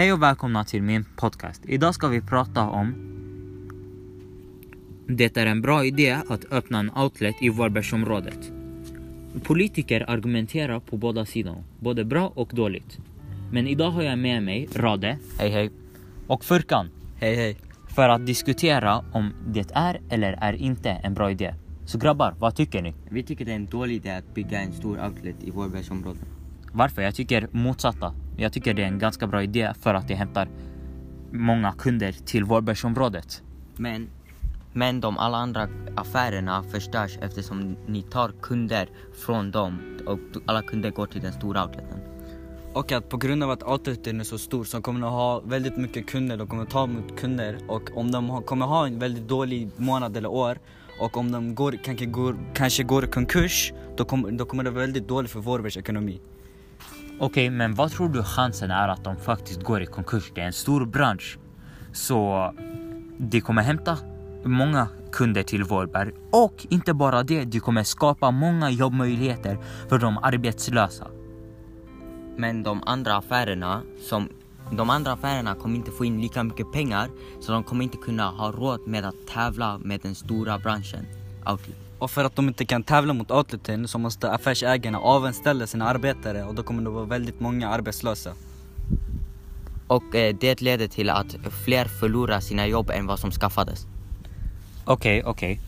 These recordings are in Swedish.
Hej och välkomna till min podcast. Idag ska vi prata om Det är en bra idé att öppna en outlet i Varbergsområdet. Politiker argumenterar på båda sidor, både bra och dåligt. Men idag har jag med mig Rade, hej hej, och Furkan Hej hej. för att diskutera om det är eller är inte en bra idé. Så grabbar, vad tycker ni? Vi tycker det är en dålig idé att bygga en stor outlet i Vårbergsområdet. Varför? Jag tycker motsatta. Jag tycker det är en ganska bra idé för att det hämtar många kunder till Varbergsområdet. Men, men de alla andra affärerna förstörs eftersom ni tar kunder från dem och alla kunder går till den stora outleten. Och att på grund av att outleten är så stor så kommer de ha väldigt mycket kunder, de kommer ta emot kunder och om de kommer ha en väldigt dålig månad eller år och om de går, kanske, går, kanske går i konkurs då, kom, då kommer det vara väldigt dåligt för Vårbergs ekonomi. Okej, men vad tror du chansen är att de faktiskt går i konkurs? Det är en stor bransch. Så det kommer hämta många kunder till Vårberg. Och inte bara det, det kommer skapa många jobbmöjligheter för de arbetslösa. Men de andra affärerna som de andra affärerna kommer inte få in lika mycket pengar så de kommer inte kunna ha råd med att tävla med den stora branschen. Outlet. Och för att de inte kan tävla mot outleten så måste affärsägarna avanställa sina arbetare och då kommer det vara väldigt många arbetslösa. Och eh, det leder till att fler förlorar sina jobb än vad som skaffades. Okej, okej.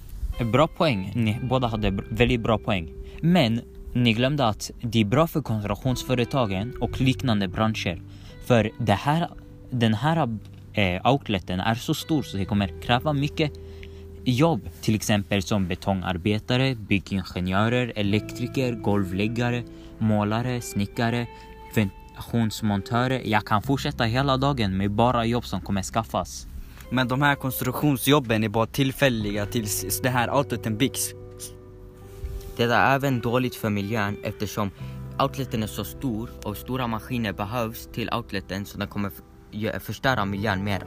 Bra poäng. Ni båda hade väldigt bra poäng. Men ni glömde att det är bra för konstruktionsföretagen och liknande branscher. För det här, den här eh, outleten är så stor så det kommer kräva mycket jobb. Till exempel som betongarbetare, byggingenjörer, elektriker, golvläggare, målare, snickare, ventilationsmontörer. Jag kan fortsätta hela dagen med bara jobb som kommer skaffas. Men de här konstruktionsjobben är bara tillfälliga tills den här outleten byggs. Det är även dåligt för miljön eftersom outleten är så stor och stora maskiner behövs till outleten så den kommer förstöra miljön mer.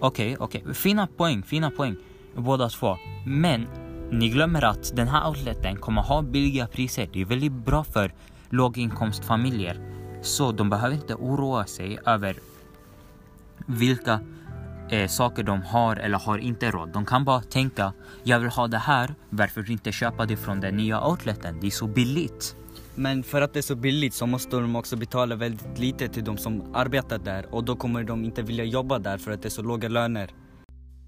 Okej, okej. Fina poäng, fina poäng. Båda två. Men ni glömmer att den här outleten kommer ha billiga priser. Det är väldigt bra för låginkomstfamiljer. Så de behöver inte oroa sig över vilka eh, saker de har eller har inte råd. De kan bara tänka, jag vill ha det här, varför inte köpa det från den nya outleten? Det är så billigt. Men för att det är så billigt så måste de också betala väldigt lite till de som arbetar där och då kommer de inte vilja jobba där för att det är så låga löner.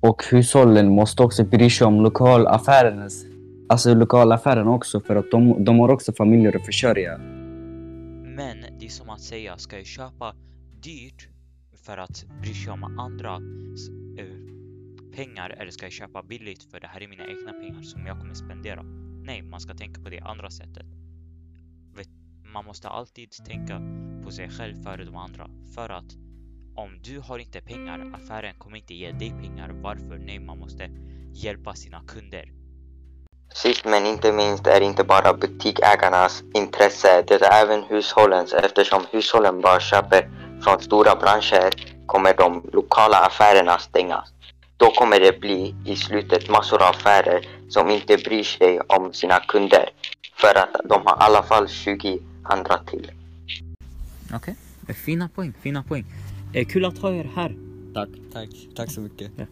Och hushållen måste också bry sig om lokalaffärernas, alltså lokalaffärerna också för att de, de har också familjer att försörja. Men det är som att säga, ska jag köpa dyrt för att bry sig om andra eh, pengar eller ska jag köpa billigt för det här är mina egna pengar som jag kommer spendera? Nej, man ska tänka på det andra sättet. Man måste alltid tänka på sig själv före de andra. För att om du har inte pengar, affären kommer inte ge dig pengar. Varför? Nej, man måste hjälpa sina kunder. Sist men inte minst är inte bara butiksägarnas intresse, det är även hushållens eftersom hushållen bara köper från stora branscher kommer de lokala affärerna stängas. Då kommer det bli i slutet massor av affärer som inte bryr sig om sina kunder för att de har i alla fall 20 andra till. Okej, fina poäng, fina poäng. Eh, kul att ha er här. Tack, tack, tack så mycket. Ja.